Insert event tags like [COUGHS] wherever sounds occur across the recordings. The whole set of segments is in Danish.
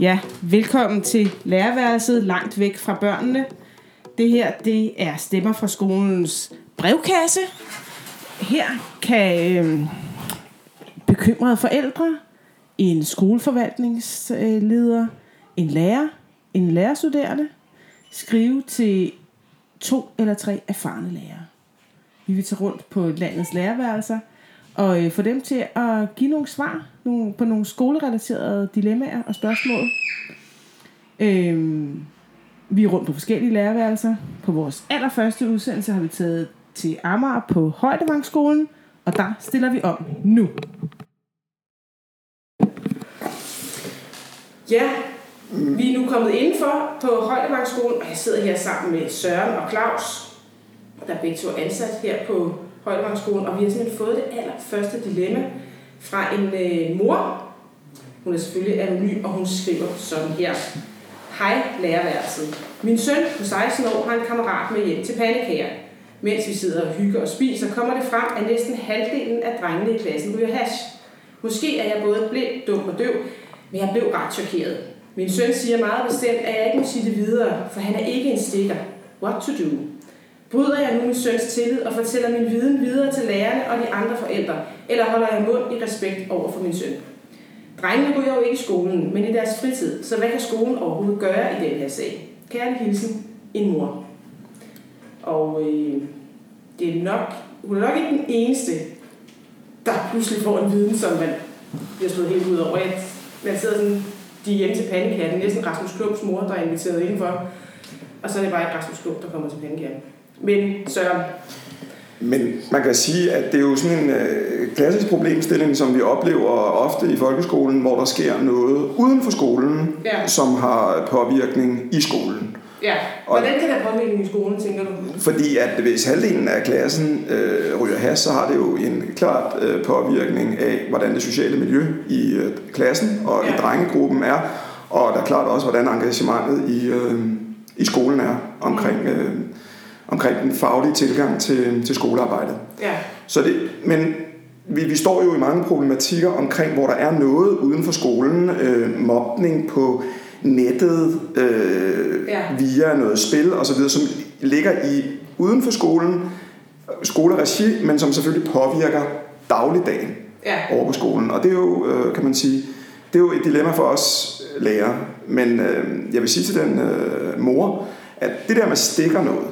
Ja, velkommen til læreværelset langt væk fra børnene. Det her, det er stemmer fra skolens brevkasse. Her kan øh, bekymrede forældre, en skoleforvaltningsleder, en lærer, en lærerstuderende skrive til to eller tre erfarne lærere. Vi vil tage rundt på landets lærerværelser og øh, få dem til at give nogle svar nogle, på nogle skolerelaterede dilemmaer og spørgsmål. Øhm, vi er rundt på forskellige lærerværelser. På vores allerførste udsendelse har vi taget til Amager på Højdevangsskolen, og der stiller vi om nu. Ja, vi er nu kommet indenfor på Højdevangsskolen, og jeg sidder her sammen med Søren og Claus, der er begge to ansat her på Højdevangsskolen, og vi har simpelthen fået det allerførste dilemma fra en øh, mor. Hun er selvfølgelig anonym, og hun skriver sådan her. Hej lærerværelset. Min søn på 16 år har en kammerat med hjem til pandekager. Mens vi sidder og hygger og spiser, kommer det frem, at næsten halvdelen af drengene i klassen ryger hash. Måske er jeg både blind, dum og døv, men jeg blev ret chokeret. Min søn siger meget bestemt, at jeg ikke må sige det videre, for han er ikke en stikker. What to do? Bryder jeg nu min søns tillid og fortæller min viden videre til lærerne og de andre forældre, eller holder jeg mund i respekt over for min søn? Drengene ryger jo ikke i skolen, men i deres fritid, så hvad kan skolen overhovedet gøre i den her sag? Kære hilsen, en mor. Og øh, det er nok, hun er nok ikke den eneste, der pludselig får en viden, som man bliver slået helt ud over. At man sidder sådan, de er hjemme til pandekatten, er næsten Rasmus Klubs mor, der er inviteret indenfor. Og så er det bare ikke Rasmus Klub, der kommer til pandekatten. Men Søren, men man kan sige, at det er jo sådan en øh, klassisk problemstilling, som vi oplever ofte i folkeskolen, hvor der sker noget uden for skolen, Ja. som har påvirkning i skolen. ja, hvordan kan der påvirkning i skolen, tænker du? Fordi at hvis halvdelen af klassen øh, ryger has, så har det jo en klart øh, påvirkning af, hvordan det sociale miljø i øh, klassen og Ja. i drengegruppen er, og der er klart også, hvordan engagementet i, øh, i skolen er omkring, øh, omkring den faglige tilgang til, til skolearbejdet. Ja, Så det, men vi, vi står jo i mange problematikker omkring, hvor der er noget uden for skolen, øh, mobning på nettet, øh, Ja. via noget spil osv., som ligger i uden for skolen, skoleregi, men som selvfølgelig påvirker dagligdagen ja, over på skolen. Og det er jo, øh, kan man sige, det er jo et dilemma for os lærere. Men øh, jeg vil sige til den øh, mor, at det der med stikker noget,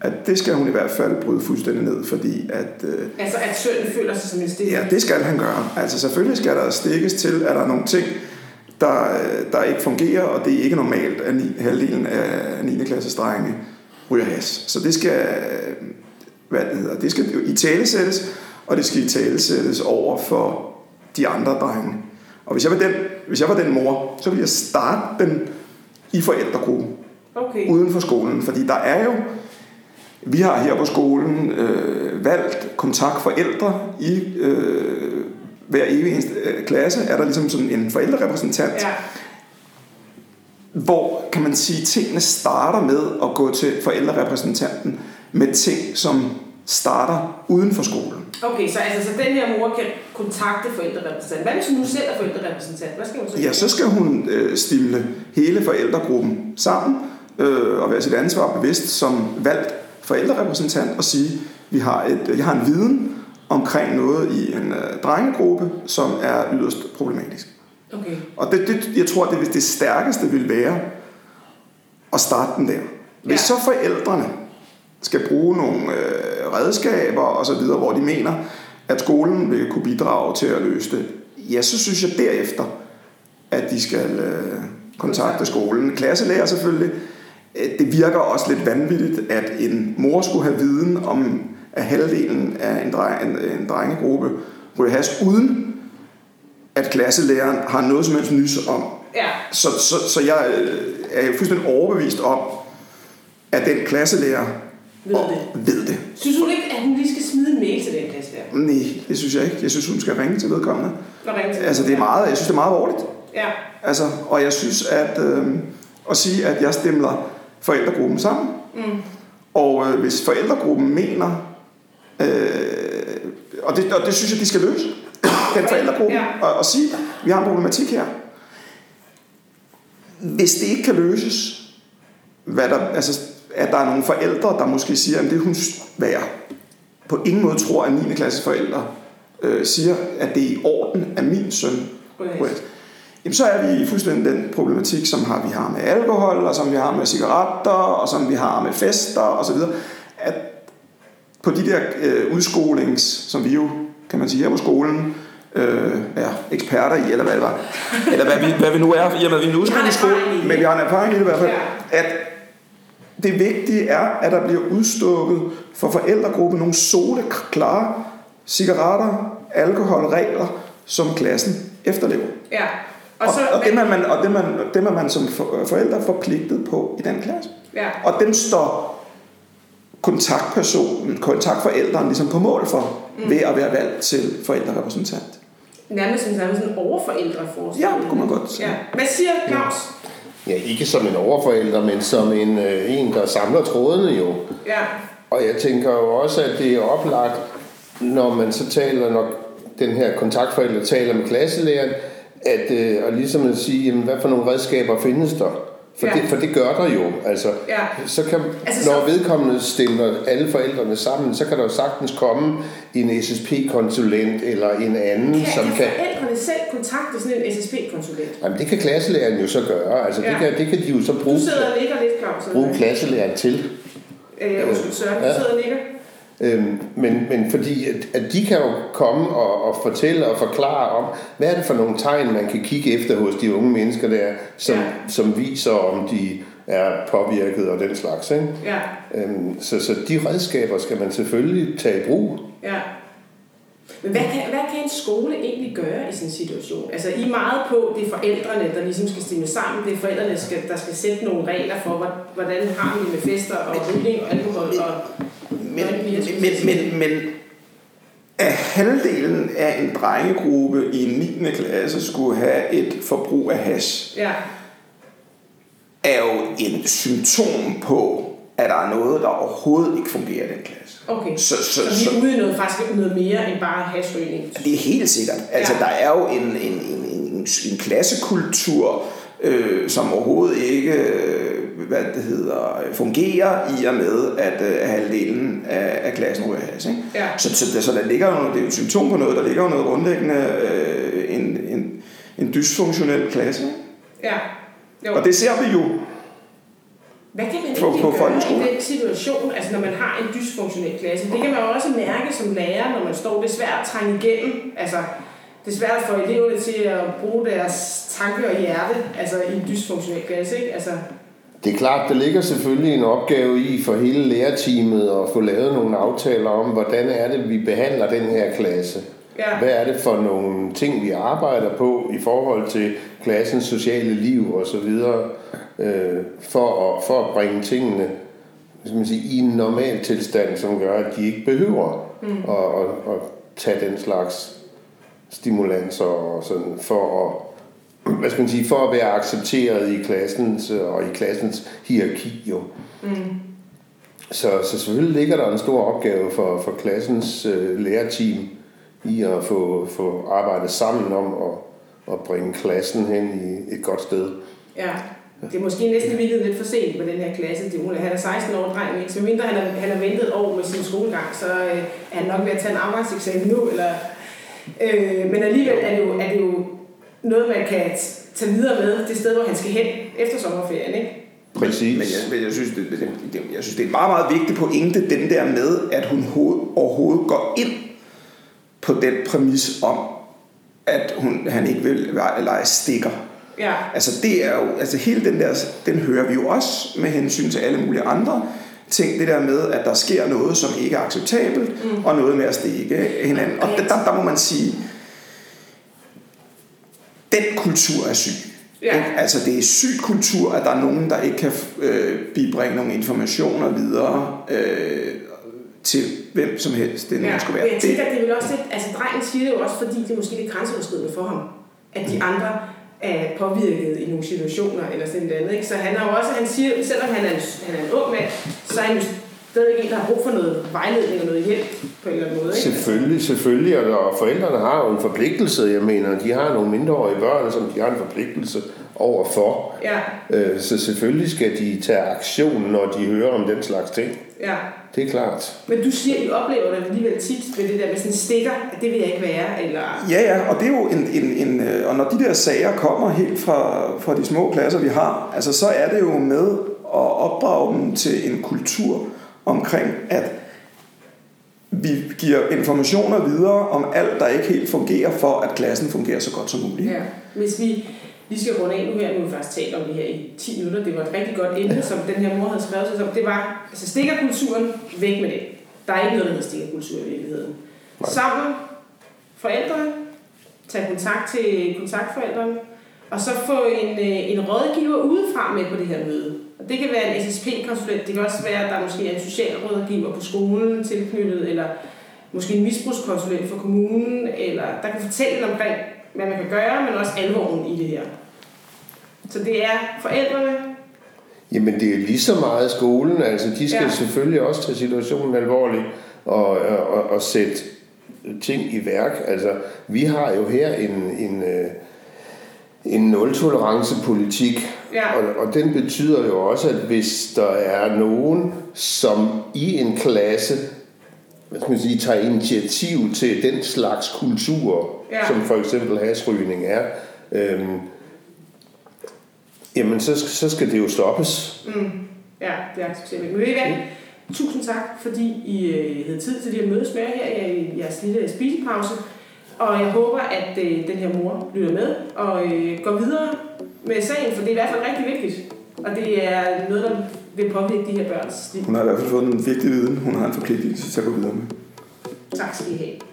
at det skal hun i hvert fald bryde fuldstændig ned, fordi at, øh, altså at sønnen føler sig som en stil. ja, det skal han gøre. Altså selvfølgelig skal der stikkes til, at der er nogle ting, der, øh, der ikke fungerer, og det er ikke normalt, at ni, halvdelen af 9. klasses drenge ryger has. Så det skal, øh, hvad det hedder, det skal jo i tale sættes, og det skal i tale sættes over for de andre drenge. Og hvis jeg var den, hvis jeg var den mor, så ville jeg starte den i forældregruppen Okay. uden for skolen. Fordi der er jo, vi har her på skolen øh, valgt kontaktforældre i øh, hver evig eneste øh, klasse, er der ligesom sådan en forældrerepræsentant, Ja, hvor kan man sige, tingene starter med at gå til forældrerepræsentanten med ting, som starter uden for skolen. okay, så, altså, så den her mor kan kontakte forældrerepræsentant. Hvad hvis hun nu selv er forældrerepræsentant? Hvad skal hun så Ja, så skal hun øh, stille hele forældregruppen sammen øh, og være sit ansvar bevidst som valgt forældrerepræsentant og sige, vi har et, jeg har en viden omkring noget i en øh, drengegruppe, som er yderst problematisk. Okay, Og det, det, jeg tror, det, det stærkeste vil være at starte den der. Hvis Ja. så forældrene skal bruge nogle øh, redskaber og så videre, hvor de mener, at skolen vil kunne bidrage til at løse det, ja, så synes jeg derefter, at de skal øh, kontakte skolen. Klasselærer selvfølgelig. Øh, Det virker også lidt vanvittigt, at en mor skulle have viden om, at halvdelen af en, dreng, en, en drengegruppe ryger has, uden at klasselæreren har noget som helst nys om. ja, Så, så, så jeg øh, er fuldstændig overbevist om, at den klasselærer Ved det. ved det. Synes hun ikke, at hun lige skal smide en mail til den klasse der? Nej, det synes jeg ikke. Jeg synes, hun skal ringe til vedkommende. Og ringe til Altså, det er meget, jeg synes, det er meget alvorligt. Ja, Altså, og jeg synes, at, øh, at sige, at jeg stemler forældregruppen sammen. mm. Og øh, hvis forældregruppen mener, øh, og, det, og det synes jeg, de skal løse, [COUGHS] den forældregruppe, Ja. og, og sige, vi har en problematik her. hvis det ikke kan løses, hvad der, altså, at der er nogle forældre, der måske siger, at det hun, hvad jeg på ingen måde tror, at 9. klasse forældre øh, siger, at det er i orden, at min søn ryger. Jamen, så er vi i fuldstændig den problematik, som har, vi har med alkohol, og som vi har med cigaretter, og som vi har med fester osv., at på de der øh, udskolings, som vi jo, kan man sige, her på skolen, øh, er eksperter i, eller hvad det var, eller hvad vi, hvad vi nu er, i og med, vi er en udskollingsskole, men vi har en erfaring i det i hvert fald, at det vigtige er, at der bliver udstukket for forældregruppen nogle soleklare cigaretter, alkoholregler, som klassen efterlever. Ja. Og, så, og, og, det, man, man, og det, man, det er man som forældre forpligtet på i den klasse. Ja. Og dem står kontaktpersonen, kontaktforældren ligesom på mål for, mm. ved at være valgt til forældrerepræsentant. Nærmest som sådan en overforældreforskning. Ja, det kunne man godt sige. Ja. Hvad siger Claus? Ja, ikke som en overforælder, men som en, øh, en der samler trådene jo. Ja. Og jeg tænker jo også, at det er oplagt, når man så taler, når den her kontaktforælder taler med klasselæreren, at, øh, og ligesom at sige, jamen, hvad for nogle redskaber findes der? For, ja. det, for det gør der jo. Altså, ja. så kan, altså, når så... vedkommende stemmer alle forældrene sammen, så kan der jo sagtens komme en SSP-konsulent eller en anden, kan, som kan... Kan forældrene selv kontakte sådan en SSP-konsulent? Jamen, det kan klasselæreren jo så gøre. Altså, ja. det, kan, det kan de jo så bruge, du sidder og ligger lidt, Claus. bruge klasselæreren til. Øh, undskyld, Søren, du sidder og ligger. Øhm, men, men fordi at, at de kan jo komme og, og fortælle og forklare om, hvad er det for nogle tegn, man kan kigge efter hos de unge mennesker der, som, ja. som viser, om de er påvirket og den slags. Ikke? Ja. Øhm, så, så de redskaber skal man selvfølgelig tage i brug. Ja. Men hvad kan, hvad kan en skole egentlig gøre i sådan en situation? Altså, I er meget på, det er forældrene, der ligesom skal stemme sammen. Det er forældrene, der skal, der skal sætte nogle regler for, hvordan har vi med fester og rygning og alkohol og men, men, men, men at halvdelen af en drengegruppe i 9. klasse skulle have et forbrug af hash, ja. er jo et symptom på, at der er noget, der overhovedet ikke fungerer i den klasse. Okay, så, så, så vi er ude i noget, faktisk noget mere end bare hashrygning? Det er helt sikkert. Altså, ja. der er jo en, en, en, en, en klassekultur, øh, som overhovedet ikke hvad det hedder, fungerer i og med, at øh, halvdelen af, af klassen ryger has. Ikke? Ja. Så, så, så der ligger jo, det er jo et symptom på noget, der ligger jo noget grundlæggende, øh, en, en, en dysfunktionel klasse. Ja. Jo. Og det ser vi jo hvad kan man på, på gøre i den situation, altså når man har en dysfunktionel klasse? Det kan man jo også mærke som lærer, når man står. Det er svært at trænge igennem. Altså, det er svært at få eleverne til at bruge deres tanke og hjerte altså i en dysfunktionel klasse. Ikke? Altså, det er klart, der ligger selvfølgelig en opgave i for hele lærerteamet at få lavet nogle aftaler om, hvordan er det, vi behandler den her klasse. Ja. Hvad er det for nogle ting, vi arbejder på i forhold til klassens sociale liv osv., øh, for, at, for at bringe tingene skal man sige, i en normal tilstand, som gør, at de ikke behøver mm. at, at, at tage den slags stimulanser og sådan, for at hvad skal man sige, for at være accepteret i klassens og i klassens hierarki jo. Mm. Så, så selvfølgelig ligger der en stor opgave for, for klassens øh, lærerteam i at få, få arbejdet sammen om at, at bringe klassen hen i et godt sted. Ja, det er måske næsten virkelig lidt for sent med den her klasse. Det, han er 16 år dreng, ikke? så mindre han har, han har ventet år med sin skolegang, så øh, er han nok ved at tage en arbejdseksamen nu. Eller, øh, men alligevel er det, jo, er det jo noget, man kan tage videre med det sted, hvor han skal hen efter sommerferien. Ikke? Præcis. Men jeg, men jeg, synes, det, det, det, jeg synes, det er en meget, meget vigtig pointe, den der med, at hun hoved, overhovedet går ind på den præmis om, at hun, han ikke vil lege stikker. Ja. Altså det er jo, altså hele den der, den hører vi jo også med hensyn til alle mulige andre ting, det der med, at der sker noget, som ikke er acceptabelt, mm. og noget med at stikke hinanden. Og der, der må man sige, den kultur er syg. Ja. Altså det er syg kultur, at der er nogen, der ikke kan øh, bibringe nogle informationer videre øh, til hvem som helst, det ja. skal være. jeg tænker, det er vel også lidt, altså drengen siger det jo også, fordi det er måske lidt grænseoverskridende for ham, at de andre er påvirket i nogle situationer eller sådan noget andet. Ikke? Så han har jo også, han siger, selvom han er en, han er en ung mand, så er han jo stadig en, der har brug for noget vejledning og noget hjælp på en eller anden måde. Ikke? Selvfølgelig, selvfølgelig, og forældrene har jo en forpligtelse, jeg mener, de har nogle mindreårige børn, som de har en forpligtelse overfor. Ja. Øh, Så selvfølgelig skal de tage aktion, når de hører om den slags ting. Ja. Det er klart. Men du siger, I oplever det alligevel tit med det der med sådan stikker, at det vil jeg ikke være, eller... Ja, ja, og det er jo en, en, en øh, og når de der sager kommer helt fra, fra de små klasser, vi har, altså så er det jo med at opdrage dem til en kultur omkring, at vi giver informationer videre om alt, der ikke helt fungerer, for at klassen fungerer så godt som muligt. Ja. Hvis vi lige skal runde af nu her, nu har vi faktisk talt om det her i 10 minutter, det var et rigtig godt emne, som den her mor havde skrevet sig som, det var, altså stikkerkulturen, væk med det. Der er ikke noget, der hedder stikkerkultur i virkeligheden. Sammen, forældrene, tage kontakt til kontaktforældrene, og så få en, øh, en rådgiver udefra med på det her møde. Og det kan være en SSP-konsulent, det kan også være, at der måske er en socialrådgiver på skolen tilknyttet, eller måske en misbrugskonsulent for kommunen, eller der kan fortælle omkring, hvad man kan gøre, men også alvoren i det her. Så det er forældrene, Jamen det er lige så meget skolen, altså de skal Ja. selvfølgelig også tage situationen alvorligt og, og, og sætte ting i værk. Altså vi har jo her en, en, øh, en nul-tolerance-politik, Ja. og, og den betyder jo også, at hvis der er nogen, som i en klasse hvad skal man sige, tager initiativ til den slags kultur, Ja. som for eksempel hasrygning er, øhm, jamen så, så skal det jo stoppes. Mm. Ja, det accepterer vi. Men ved I hvad? Tusind tak, fordi I øh, havde tid til at mødes med jer her i jeres lille spisepause. Og jeg håber, at øh, den her mor lytter med og øh, går videre med sagen, for det er i hvert fald rigtig vigtigt. Og det er noget, der vil påvirke de her børns liv. Hun har i hvert fald fået en vigtig viden, hun har en forpligtelse til at gå videre med. Tak skal I have.